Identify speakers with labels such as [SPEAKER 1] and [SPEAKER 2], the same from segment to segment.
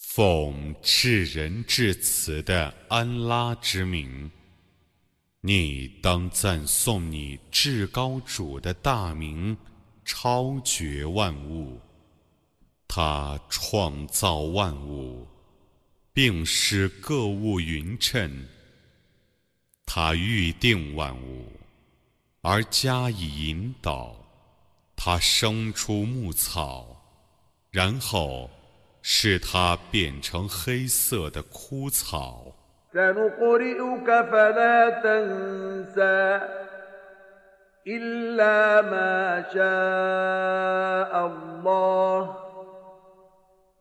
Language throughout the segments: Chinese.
[SPEAKER 1] 奉至仁至慈的安拉之名，你当赞颂你至高主的大名，超绝万物。他创造万物，并使各物匀称。他预定万物，而加以引导。他生出牧草，然后使它变成黑色的枯草。
[SPEAKER 2] سنقرئك فلا تنسى إلا ما شاء الله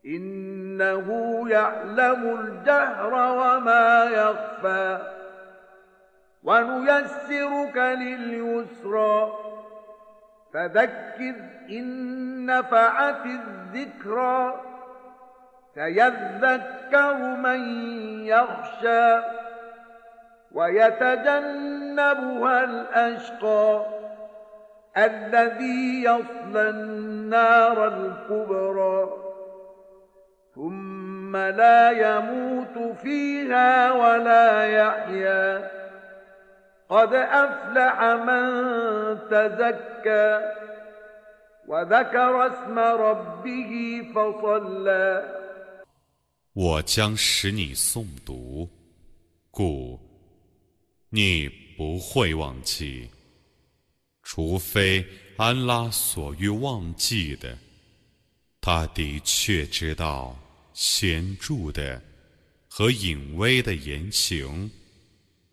[SPEAKER 2] إنه يعلم الجهر وما يخفى ونيسرك لليسرى فذكر إن نفعت الذكرى سيذكر من يخشى ويتجنبها الأشقى الذي يصلى النار الكبرى ثم لا يموت فيها ولا يحيا. قد أفلح من تزكى وذكر اسم ربه فصلى.
[SPEAKER 1] 我将使你诵读，故你不会忘记，除非安拉所欲忘记的。他的确知道显著的和隐微的言行。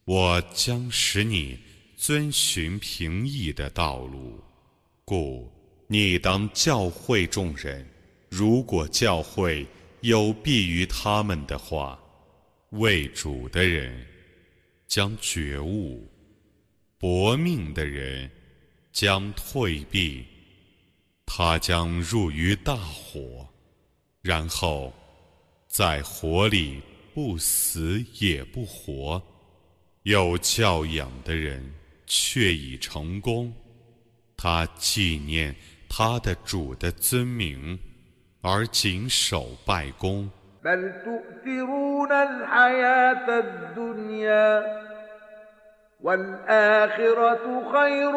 [SPEAKER 1] 我将使你遵循平易的道路，故你当教诲众人。如果教诲，有弊于他们的话，为主的人将觉悟，搏命的人将退避，他将入于大火，然后在火里不死也不活。有教养的人却已成功，他纪念他的主的尊名。而谨守拜功。
[SPEAKER 2] بل تؤثرون الحياة الدنيا والآخرة خير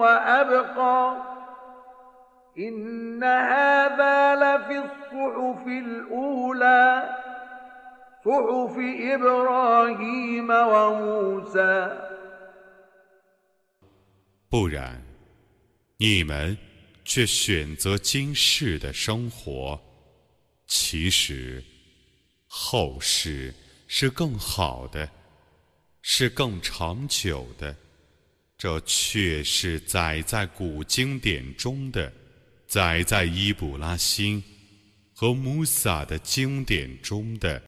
[SPEAKER 2] وأبقى إن هذا لفي الصحف الأولى صحف إبراهيم وموسى
[SPEAKER 1] 不然，你们 却选择今世的生活，其实后世是更好的，是更长久的。这却是载在古经典中的，载在伊卜拉欣和穆萨的经典中的。